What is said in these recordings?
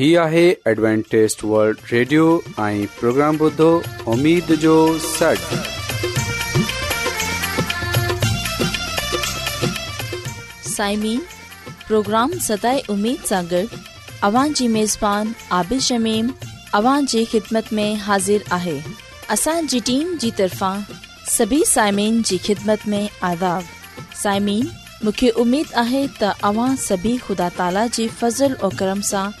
هي آهي ادوانٽيست world radio ۽ programme بدو اميد جو سٽ سائمين پروگرام ستاي اميد ساغر اوان جي ميزبان عادل شميم اوان جي خدمت ۾ حاضر آهي اسان جي ٽيم جي طرفان سڀي سائمين جي خدمت ۾ آداب سائمين مونکي اميد آهي ته اوان سڀي خدا تالا جي فضل ۽ کرم سان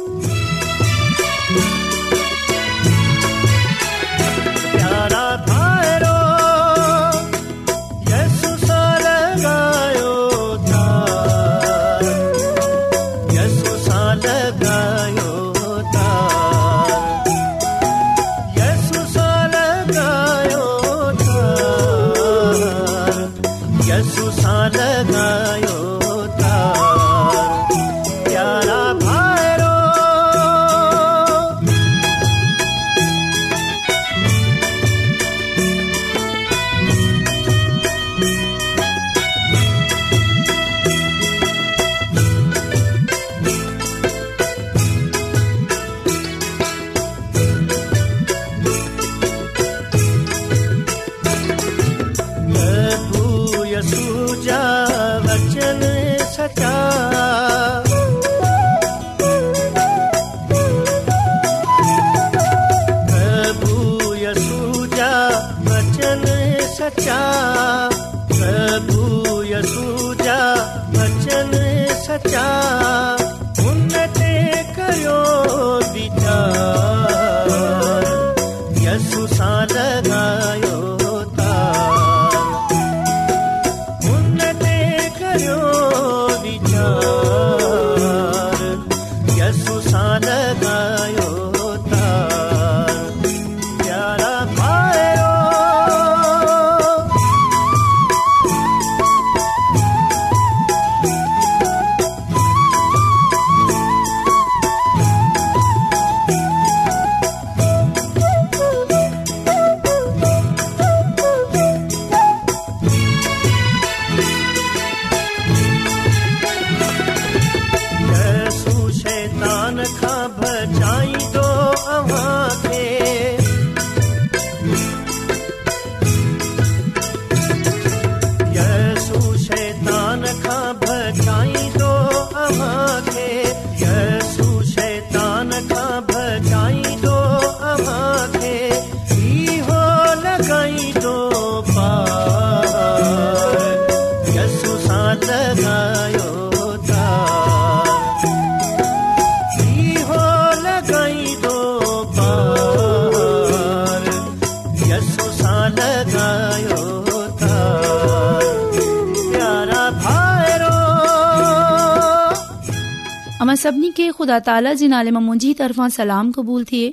सभिनी खे खुदा ताला जे नाले मां طرفان سلام सलाम क़बूल थिए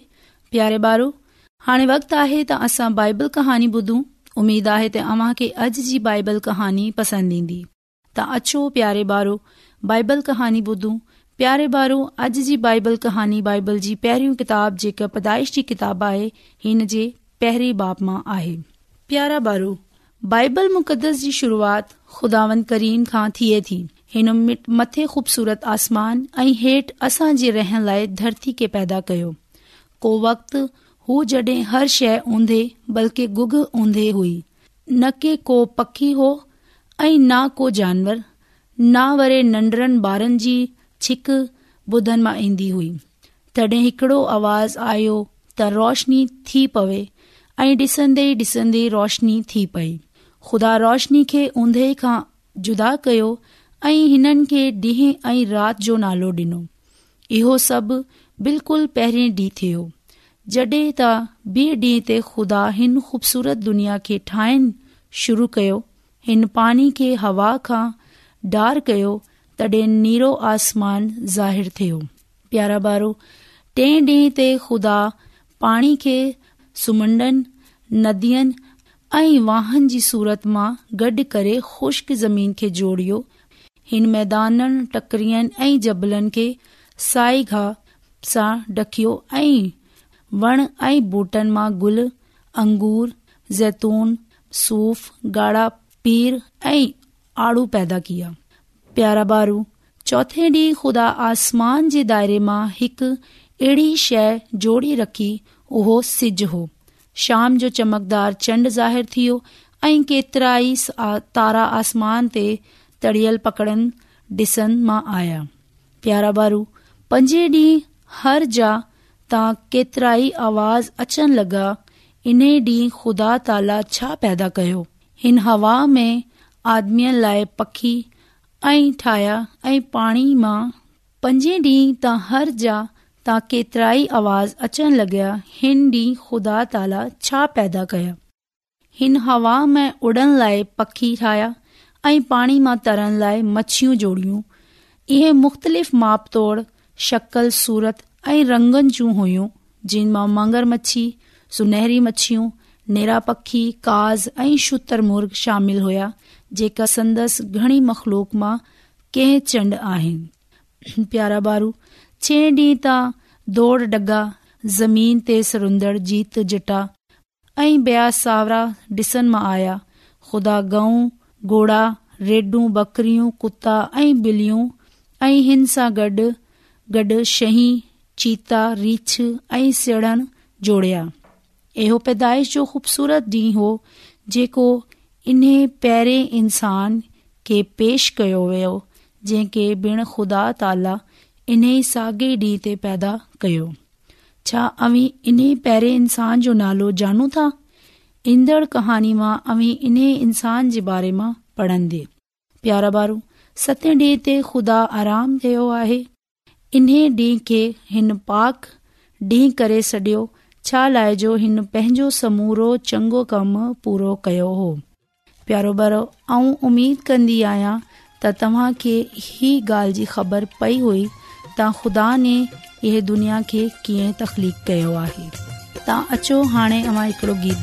प्यारे ॿारो हाणे वक़्तु आहे त असां बाइबल कहानी ॿुधूं उमेद आहे त अव्हां खे अॼु जी बाइबल कहानी पसंद ईंदी त अछो प्यारे ॿारो बाइबल कहानी ॿुधूं प्यारे ॿारो अॼु जी बाइबल कहानी बाइबल जी पहिरियों किताबु जेका पैदाइश जी किताबु आहे हिन जे पहिरे बाप मां आहे प्यारा ॿारो बाइबल मुक़द्दस जी शुरुआत खुदावन करीम खां थिए थी हिन मथे खू़बसूरत आसमान ऐं हेठि असां जे रहण लाइ धरती खे पैदा कयो को वक़्तु हू जड॒हिं हर शइ ऊंधे बल्कि गुग ऊंधे हुई न के को पखी हो ऐं न को जानवर न वरे नन्ढरनि ॿारनि जी छिक ॿुधनि मां ईंदी हुई तॾहिं हिकड़ो आवाज़ आयो त रोशनी थी पवे ऐं डि॒सन्दे ॾिसन्दन्दन्दन् रोशनी थी पई खुदा रोशनी खे ऊंधे खां जुदा कयो ऐं हिननि खे ॾींहं ऐं राति जो नालो ॾिनो इहो सभु बिल्कुलु पहिरें ॾींहुं थियो जॾहिं त ॿिए ॾींहं ते खुदा हिन ख़ूबसूरत दुनिया खे ठाहिण शुरू कयो हिन पाणी खे हवा खां डार कयो तॾहिं नीरो आसमान ज़ाहिरु थियो प्यारा बारो टे ॾींहं ते खुदा पाणीअ खे सुम्हणनि नदियनि ऐं वाहन जी सूरत मां गॾु करे ख़ुश्क ज़मीन खे जोड़ियो हिन मैदाननि टकरियन ऐं जबलनि खे साई घा सां डकियो ऐं वण ऐं बूटन मा गुल अंगूर जैतून, सूफ गाड़ा पीर ऐं आड़ू पैदा किया प्यारा बारू चोथे डी खुदा आसमान जे दायरे मां हिकु अहिड़ी शइ जोड़ी रखी उहो सिज हो शाम जो चमकदार चंड ज़ाहिर थियो ऐं केतरा ई तारा आसमान ते तड़ियल पकड़न डि॒सन आया प्यारा बारू पंजे ॾींह हर जा तव्हां केतिरा ई आवाज़ اچن लॻा हिन ॾींह खुदा ताला छा पैदा कय हिन हवा में आदमीअ लाइ पखी ऐं ठाहिया ऐं पाणी मां पंजे डींहं त हर जा तां केतिरा ई आवाज़ अचण लग हिन डीं खुदा ताला छा पैदा कया हिन हवा में उडन लाए पखी ठाहिया ऐ पाणी मां तर लाए मछियूं जोड़ियूं इहे मुख़्तलिफ़ माप तोड़ शकल सूरत ऐं रंगनि जूं हुयूं जिन मां मंगर मछी सुनहरी मछियूं नेरा पखी काज़ ऐं शुतर शामिल हुया जेका संदस घणी मखलूक मां कह चंड आहिनि प्यारा बारू छे डीह ता दौड़ डगा ज़मीन ते सरंदड़ जीत जटा ऐं बया सावरा डिसन मां आया खुदा गऊं घोड़ा रेडूं बकरियूं कुता ऐं ॿिलियूं ऐं हिनसां गॾु गॾु शही चीता रीछ ऐं सीड़ण जोड़िया इहो पैदाइश जो ख़ूबसूरत ॾींहुं हो जेको इन्हे पहिरें इंसान खे पेश कयो वियो जंहिंखे बिण ख़ुदा ताला इन ई साॻिए ॾींहं ते पैदा कयो छा अवी इन पहिरें इंसान जो नालो ॼाणूं था ईंदड़ कहाणी मां अवी इन इंसान जे बारे मां पढ़ंदे प्यारा ॿारु सते ॾींहं ते खुदा आराम कयो आहे इन डींहुं खे हिन पाक डींहुं करे सडि॒यो छा लाइ जो हिन पंहिंजो समूरो चङो कमु पूरो कयो हो प्यारो ॿार ऐं उमीद कंदी आहियां त तव्हां खे ही ॻाल्हि जी ख़बर पई हुई त ख़ुदा ने इहे दुनिया खे कीअं तखलीक़ कयो आहे तव्हां अचो हाणे मां हिकिड़ो गीत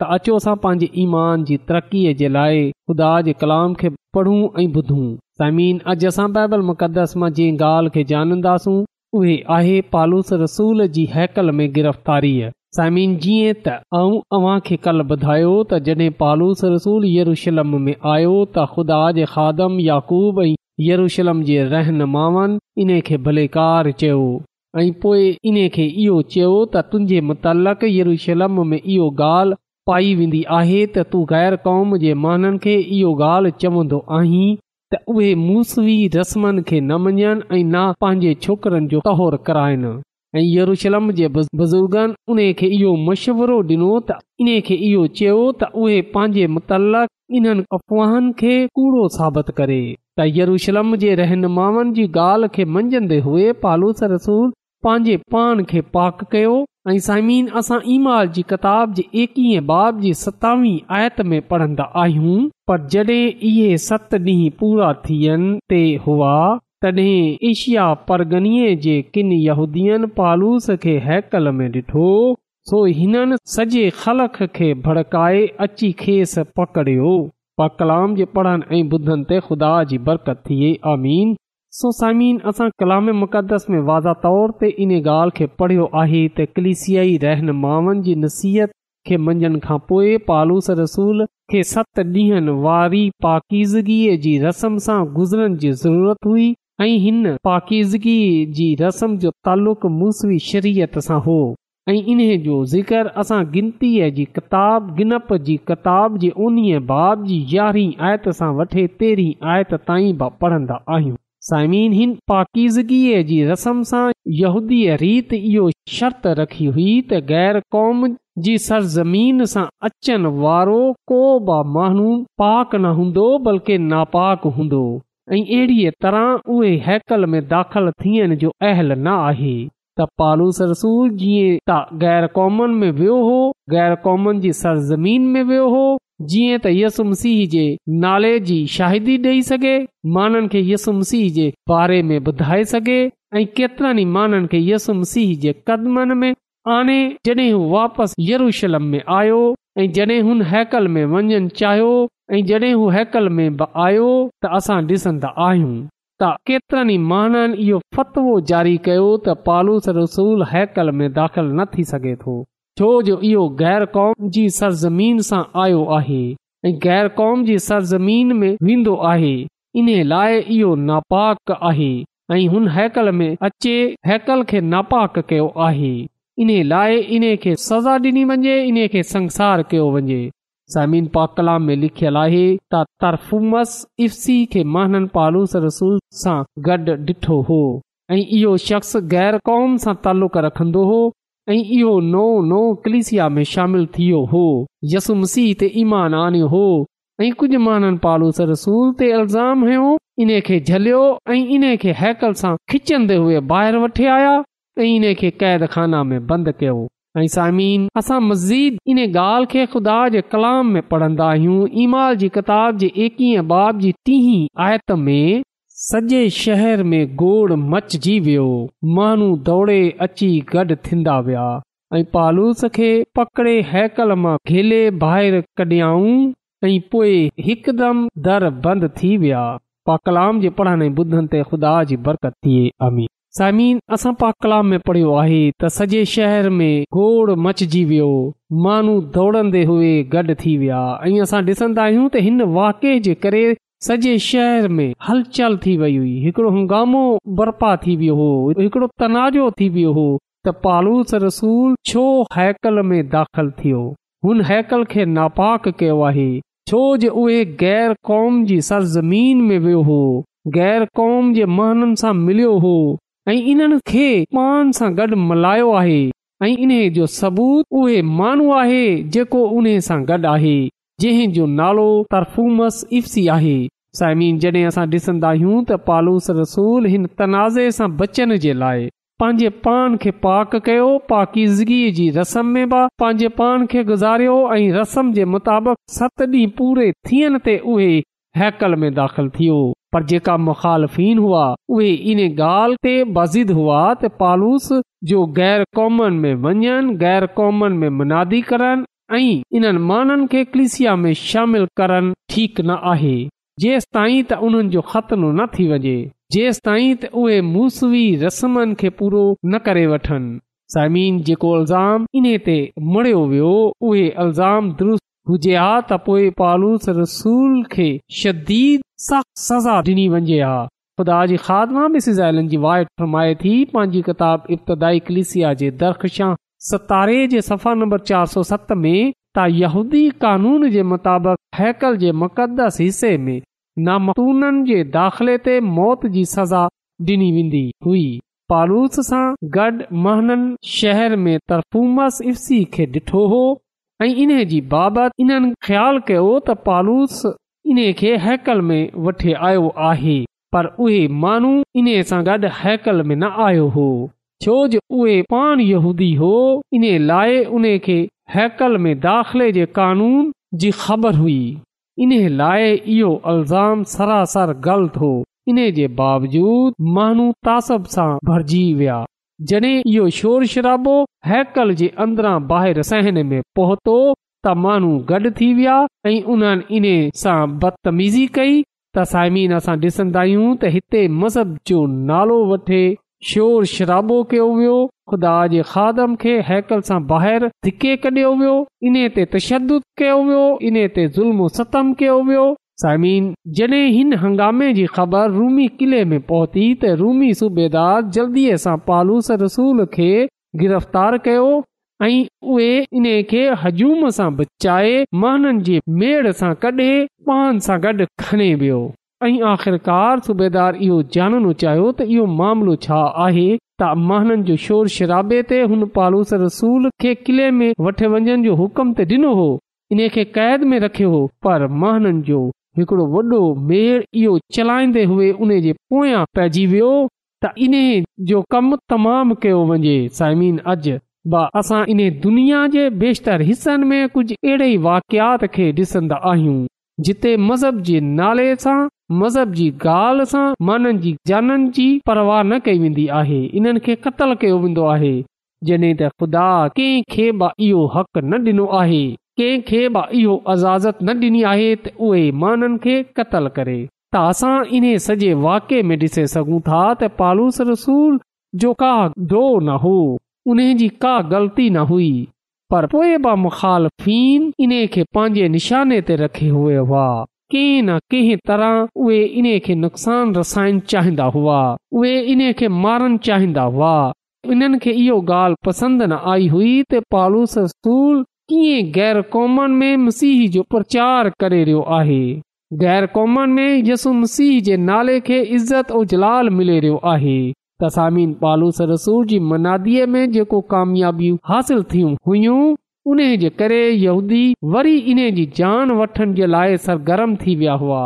त अचो असां पंहिंजे ईमान जी तरक़ीअ जे लाइ ख़ुदा जे कलाम खे पढ़ूं ऐं ॿुधूं साइमीन अॼु असां बायबल मुक़दस मां जंहिं ॻाल्हि खे जानंदासूं उहे आहे पालूस रसूल जी हैकल में गिरफ़्तारीअ समीन जीअं तव्हांखे कल ॿुधायो त जॾहिं पालूस रसूल यरूशलम में आयो त ख़ुदा जे खादम याकूब ऐं येरुशलम जे रहन माउनि इन खे भलेकार चयो ऐं पोए इन खे इहो चयो त तुंहिंजे मुतलिक़ यरूशलम में इहो ॻाल्हि पाई वेंदी आहे त तूं ग़ैर क़ौम जे माननि खे इहो ॻाल्हि चवंदो आहीं त उहे मूसी रस्मनि खे न पंहिंजे छोकरनि जो तहोर कराइनि ऐं येरूशलम जे बुज़ुर्गनि उन खे इहो मश्वरो ॾिनो त खे इहो चयो त उहे पंहिंजे मुतल इन्हनि अफ़वाहनि खे कूड़ो साबित करे त येरूशलम जे रहनुमाउनि जी ॻाल्हि खे मंझंदे हुए पालूस रसूल पंहिंजे पाण खे पाक कयो ऐं हुआ परगणीअ जे किन पालूस खे हैकल में डि॒ठो सो हिन सॼे ख़लक खे भड़काए अची खेसि पकड़ियो पकलाम जे पढ़ण ऐं ॿुधनि ते ख़ुदा जी बरकत सो सोसाइम असां कलामे मुक़दस में वाज़ा तौर ते इन ॻाल्हि खे पढ़ियो आहे त कलिसियाई रहन माउनि जी नसीहत खे मंझण खां पोइ पालूस रसूल खे सत ॾींहनि वारी पाकीज़गीअ जी रस्म सां गुज़रण जी ज़रूरत हुई ऐं हिन पाकीज़गीअ जी रस्म जो तालुक़ु मूसवी शरीयत सां हो ऐं इन्हे जो ज़िक्र असां गिनतीअ जी किताब गिनप जी किताब जे उन्हीअ बाब जी यारहीं आयत सां वठे तेरहीं आयत ताईं बि पढ़ंदा आहियूं साइमिन हिन पाकीज़गीअ जी रसम सां यहूदीअ रीत इहो शर्त रखी हुई त ग़ैर क़ौम जी सरज़मीन सां अचण वारो को बि माण्हू पाक न हूंदो बल्कि नापाक हूंदो ऐं अहिड़ीअ तरह उहे हैकल में दाख़िल थियण जो अहल न आहे त पालू सरसूल जीअं त ग़ैर क़ौमन में वियो हो ग़ैर क़ौमन जी सरज़मीन में वियो हो जीअं त यसु मसीह जे नाले जी शाहिदी ॾेई सघे माननि खे यसु मसीह जे बारे में ॿुधाए सघे ऐं केतिरनि माननि खे यसु मसीह जे क़दमनि में आने जॾहिं हू वापसि यरूशलम में आयो ऐं जॾहिं हुन हैकल में वञणु चाहियो ऐं जड॒हिं हू हैकल में बि आयो त असां डि॒संदा आहियूं त केतिरनि माननि इहो फ़तवो जारी कयो त पालूस रसूल हैकल में दाख़िल न थी सघे थो छो जो इहो गैर क़ौम जी सरज़मीन सां आयो आहे गैर क़ौम जी सरज़मीन में वेंदो आहे इन्हे लाइ इहो नापाक आहे ऐं हैकल में अचे हैकल खे नापाक कयो आहे इन लाइ इन खे सज़ा ॾिनी वञे इन्हे संसार कयो वञे समीन पाकल में लिखियल आहे तर्फुमस इफसी खे महन पालूस रसूल सां गॾु ॾिठो हो ऐं इहो शख़्स गैर क़ौम सां तालुक़ु रखंदो हो ऐं इहो नओ नओ कलिस थी ऐं कुझु माण्हुनि खे झलियो ऐं इन खे हैकल सां खिचंदे हुए ॿाहिरि वठी आया ऐं इन खे कैद खाना में बंदि कयो ऐं सामीन असां मस्ज़ इन ॻाल्हि खे ख़ुदा जे कलाम में पढ़ंदा आहियूं ईमाल जी किताब जे एकी बाब बाद टीह आयत में सॼे शहर में घोड़ मचिजी वियो माण्हू दौड़े अची गॾु थींदा विया ऐं पालूस खे पकड़े हैकल हैकले कढ ऐं पोए हिकदमि दर बंदि थी विया कलाम जे पढ़ण ॿुधनि ते ख़ुदा जी बरकत थिए साइमीन असां कलाम में पढ़ियो आहे त सॼे शहर में घोड़ मचिजी वियो माण्हू दौड़ंदे हुए गॾु थी विया ऐं असां डि॒संदा आहियूं त हिन वाके जे करे सॼे शहर में हलचल थी वई हुई हिकिड़ो हंगामो बर्पा थी वियो हो हिकिड़ो तनाजो थी वियो हो त पालूस रसूल छो हैकल में दाख़िल थियो हुन हैकल खे नापाक कयो आहे छो जे उहे गैर कौम जी सरज़मीन में वियो हो ग़ैर क़ौम जे माननि सां मिलियो हो ऐं इन्हनि खे पाण सां गॾु मल्हायो आहे ऐं इन जो सबूत उहे माण्हू आहे जेको उन सां गॾु आहे जंहिंजो नालो तरफ़ूमस इफ़्सी आहे साइमी जॾहिं असां ॾिसंदा आहियूं त पालूस रसूल हिन तनाज़े सां बचण जे लाइ पंहिंजे पाण खे पाक कयो पाकिज़गीअ जी रस्म में बि पंहिंजे पाण खे गुज़ारियो ऐं मुताबिक़ सत ॾींहं पूरे थियण ते उहे हैकल में दाख़िल थियो पर जेका मुखालफ़ीन हुआ उहे इन ॻाल्हि ते बाज़िद हुआ त पालूस जो गैर क़ौमनि में वञनि ग़ैर क़ौमनि में मुनादी करण ऐं इन्हनि माननि खे क्लिसिया में शामिल करण ठीक न आहे जेंस ताईं त उन्हनि जो ख़तमो न थी वञे जेसिताईं वठनि ते मुड़ियो वियो उहे अल्ज़ाम दुरुस्त हुजे हा त पोए पालूस रसूल खे शदीद सख़्त सज़ा ॾिनी वञे हा ख़ुदा जी वाइट फरमाए थी पंहिंजी किताब इब्तदाई कलिसिया जे दरख़्शा सतारे जे नंबर चार सौ सत में त यहूदी कानून जे मुताबिक़ हैकल जे मुक़दस हिसे में दाख़िले ते मौत जी सज़ा डि॒नी वेंदी हुई पालूस सां गॾ महननि शहर में तरफ़ूमस इफ़्सी खे डि॒ठो हो ऐं इन जी बाबति इन्हनि ख़्यालु कयो त पालूस इन्हे हैकल में वठी आयो आहे पर उहे मानू इन्हे सां गॾु हैकल में न आयो हो छो जो उहे पाण यूदी हो इन लाइ उन खे हैकल में दाख़िले जे कानून जी ख़बर हुई इन लाइ इहो अल्ज़ाम सरासर ग़लति हो इन जे बावजूद माण्हू सां भरिजी विया जॾहिं इहो शोर शराबो हैकल जे अंदरां ॿाहिरि सहन में पहुतो त माण्हू गॾु थी विया ऐं उन्हनि इन्हे सां बदतमीज़ी कई त साइमीन असां ॾिसन्दा आहियूं त हिते मज़हब जो नालो वठे शोर शराबो कयो वियो ख़ुदा धिके कढियो वियो इन ते तशदुे जी ख़बर रूमी किले में पहुती त रूमी सूबेदार जल्दी सां पालूस रसूल खे गिरफ़्तार कयो ऐं हज़ूम सां बचाए महन जे मेड़ सां कढे पाण सां गॾु खणे वियो ऐं आख़िरकार सूबेदार इहो ॼाणणो चाहियो त इहो मामिलो छा आहे त महननि जो शोर शराबे ते हुन पालूस रसूल किले में वञण जो हुकुम ते ॾिनो हो इन खे क़ैद में रखियो हो पर महाननि जो हिकिड़ो वॾो मेड़ इहो चलाईंदे हुए उन जे पोयां पइजी वियो त इन जो कमु तमामु कयो वञे साइमीन अज असां इन दुनिया जे बेशतर हिसनि में कुझु अहिड़े ई वाकियात खे ॾिसंदा आहियूं जिते मज़हब जे नाले सां मज़हब जी ॻाल्हि सां न कई वेंदी आहे इन्हनि खे क़तलु कयो वेंदो आहे ख़ुदा कंहिंखे हक़ न ॾिनो आहे कंहिं खे बि इहो अज़ाज़त न डि॒नी आहे त उहे माननि खे क़तल करे त असां इन सॼे वाके में ॾिसे सघूं था त पालूस रसूल जो का दो न हो उन जी का ग़लती न हुई पर मुख़ालफ़ीन इन पोएं पंहिंजे निशाने ते रखे हुए हुआ की न कंहिं तरह उहे नुक़सान हुआ उहे मारन चाहींदा इन्हनि खे इहो ॻाल्हि पसंद न आई हुई पालूस कीअं गैर क़ौम में मसीह जो प्रचार करे रहियो आहे गैर क़ौमुनि में यसु मसीह जे नाले खे इज़त जलाल मिले रहियो आहे पालूस रसूल में जेको कामयाबियूं हासिल जे करे यहूदी वरी इन जी जान वठण जे लाइ सरगर्म थी वया हुआ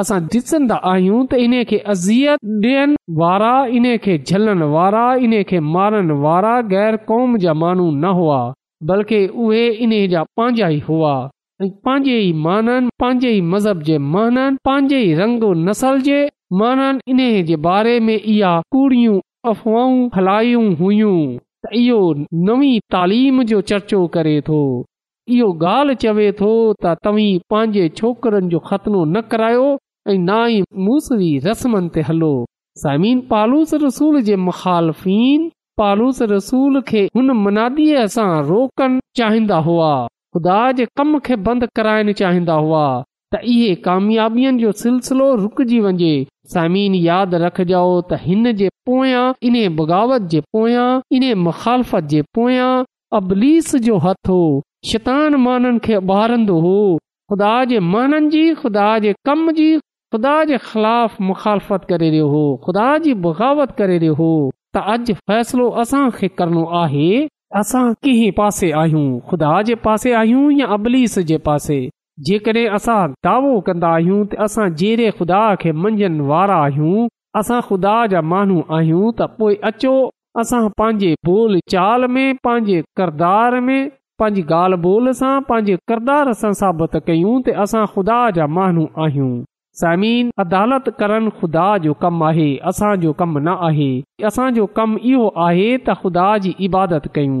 असां ॾिसंदा आहियूं त इन खे अज़ियत ॾियण वारा इन खे झलण वारा इन खे मारण वारा गै़र क़ौम जा माण्हू न हुआ बल्कि उहे इन जा पंहिंजा ई हुआ पंहिंजे ई माननि पंहिंजे ई मज़हब जे माननि पंहिंजे ई रंग नसल जे माना इन जे बारे में अफ़वाहूं फैलायूं इहो तालीम जो चर्चो करे थो इहो ॻाल्हि चवे थो त तव्हां पंहिंजे छोकरनि जो ख़तनो न करायो ऐं ना ई मूसरी रसमनि ते हलो साइम पालूस रसूल जे मुखालफ़ीन पालूस रसूल खे हुन मनादीअ सां रोकण चाहींदा हुआ ख़ुदा जे कम खे बंदि कराइण चाहींदा हुआ त इहे कामयाबियुनि जो सिलसिलो रुकजी वञे सामीन यादि रखजो त हिन जे पोयां इन बग़ावत जे पोयां इन मुखालत जे पोयांस जो शितान खे उभारंदो हो ख़ुदा जे माननि जी ख़ुदा जे कम जी ख़ुदा जे ख़िलाफ़ मुखालफ़त करे रहियो हो ख़ुदा जी बग़ावत करे रहियो हो त अॼु फैसलो असांखे करणो आहे असां कंहिं पासे आहियूं ख़ुदा जे पासे आहियूं या अबलीस जे पासे जेकॾहिं असां दावो कंदा आहियूं त असां जहिड़े ख़ुदा खे मंझनि वारा आहियूं असां ख़ुदा जा माण्हू आहियूं त पोइ अचो असां पंहिंजे बोल चाल में पंहिंजे किरदार में पंहिंजी ॻाल्हि ॿोल सां पंहिंजे किरदार सां साबित कयूं त असां ख़ुदा जा माण्हू आहियूं समीन अदालत करणु ख़ुदा जो कमु आहे असांजो कमु न आहे असांजो कमु इहो आहे त ख़ुदा जी इबादत कयूं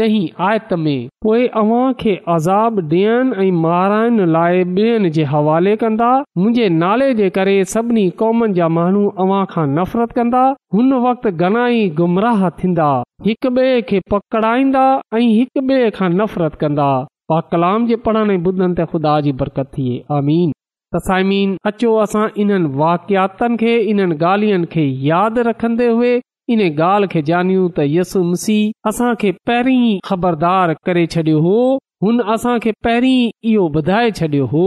ॾही आयत में पोए अव्हां खे आज़ाबु ॾियनि ऐं माराइण लाइ ॿियनि जे हवाले कंदा मुंहिंजे नाले जे करे सभिनी क़ौमनि जा माण्हू खां नफ़रत कंदा हुन وقت घणाई गुमराह थींदा हिकु ॿिए खे पकड़ाईंदा ऐं हिकु ॿिए खां नफ़रत कंदा पा कलाम जे पढ़ण ॿुधनि ते ख़ुदा जी बरकत थिए आमीन तसाइमीन अचो असां इन्हनि वाकियातनि खे इन्हनि ॻाल्हियुनि खे यादि रखंदे हुए इन ॻाल्हि खे जानियूं त यसु मसीह असांखे पहिरीं ख़बरदार करे छडि॒यो हो हुन असांखे पहिरीं इहो ॿुधाए छॾियो हो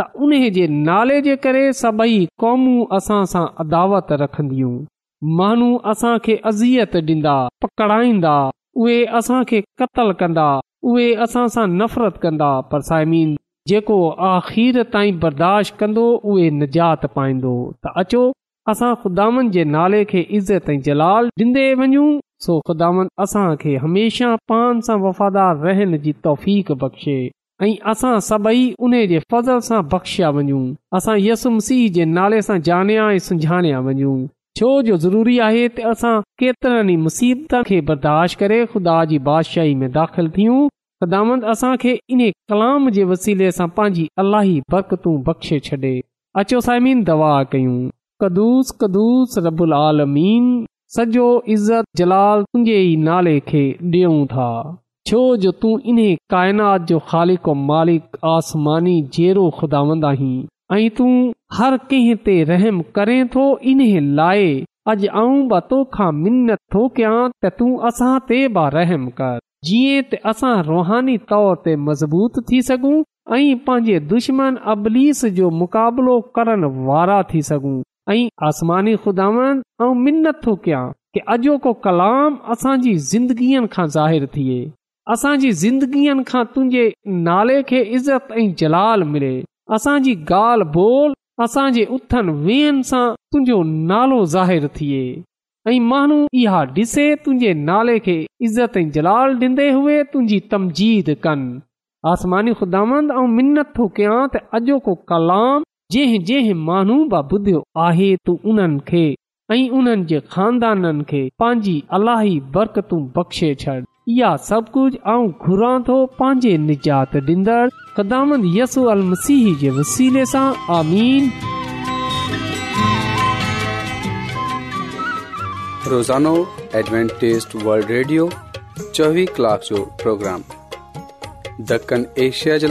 त उन जे नाले जे करे सभई कॉमूं असां सां अदावत रखंदियूं माण्हू असांखे अज़ियत ॾींदा पकड़ाईंदा उहे असां खे क़तलु कंदा उहे असां सां नफ़रत कंदा पर साइमीन जेको आख़िर ताईं बर्दाश्त कंदो उहे निजात पाईंदो त अचो असां ख़ुदान जे नाले खे इज़त ऐं जलाल ॾींदे वञूं सो ख़ुदा असां खे हमेशा पान सां वफ़ादार रहण जी तौफ़ बख़्शे ऐं असां सभई उन जे फज़ल सां बख़्शिया वञूं असां यसु मुसीह जे नाले सां जानिया ऐं सुञाणया वञू छो जो ज़रूरी आहे त असां केतिरनि मुसीबत खे बर्दाश्त करे ख़ुदा जी बादशाही में दाख़िल थियूं ख़ुदांद असां खे इन कलाम जे वसीले सां पंहिंजी अलाही बरकतू बख़्शे छॾे अचो साइमीन दवा कयूं कदुूस कदुस रबुल आलमीन सॼो इज़त जलाल तुंहिंजे ई नाले खे डि॒यूं था छो जो तूं इन्हे काइनात जो ख़ालिक मालिक आसमानी जहिड़ो खुदावंदहीं ऐं तूं हर कंहिं ते रहम करें थो इन्हे लाइ अॼु आऊं बि तोखा मिनत थो कयां त तूं असां ते बि रहम कर जीअं त असां रुहानी तौर ते मज़बूत थी सघूं ऐं पंहिंजे दुश्मन अबलीस जो मुक़ाबिलो करण वारा थी सघूं ऐं आसमानी खुदावन ऐं मिनत थो कयां की अॼो को कलाम असांजी ज़िंदगीअ खां ज़ाहिरु थिए असांजी ज़िंदगीअ खां तुंहिंजे नाले खे इज़त ऐं जलाल मिले असांजी ॻाल्हि ॿोल असांजे उथनि वेहनि सां तुंहिंजो नालो ज़ाहिरु थिए ऐं माण्हू इहा ॾिसे तुंहिंजे नाले खे इज़त ऐं जलाल ॾींदे हुए तुंहिंजी तमजीद कनि आसमानी ख़ुदांद ऐं मिनत थो कयां त अॼो को कलाम जंहिं जंहिं माण्हू बि ॿुधियो आहे तू उन्हनि खे ऐं उन्हनि जे खानदाननि खे पंहिंजी अलाही बरकतूं बख़्शे छॾ इहा सभु कुझु आऊं घुरां थो पंहिंजे निजात ॾींदड़ ख़दामंद यसू अल मसीह जे वसीले सां आमीन रोज़ानो एडवेंटेस्ट वर्ल्ड रेडियो चोवीह कलाक जो प्रोग्राम दखन एशिया जे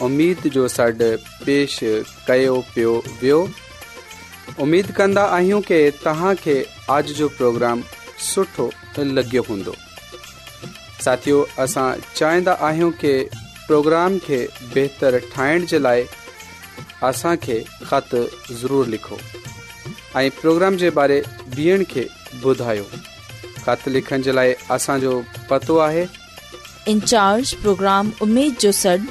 سڈ जो सड़ पेश कयो पियो वियो उमेदु कंदा आहियूं की तव्हांखे अॼु जो प्रोग्राम सुठो लॻियो हूंदो साथियो असां चाहींदा आहियूं की प्रोग्राम खे बहितरु ठाहिण जे लाइ خط ضرور لکھو लिखो پروگرام प्रोग्राम जे बारे ॾींहनि खे ॿुधायो ख़तु लिखण जे लाइ جو पतो आहे انچارج प्रोग्राम उमेद जो سڈ